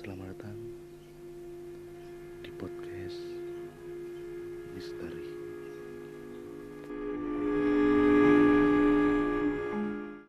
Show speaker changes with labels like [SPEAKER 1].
[SPEAKER 1] Selamat datang di podcast Mister.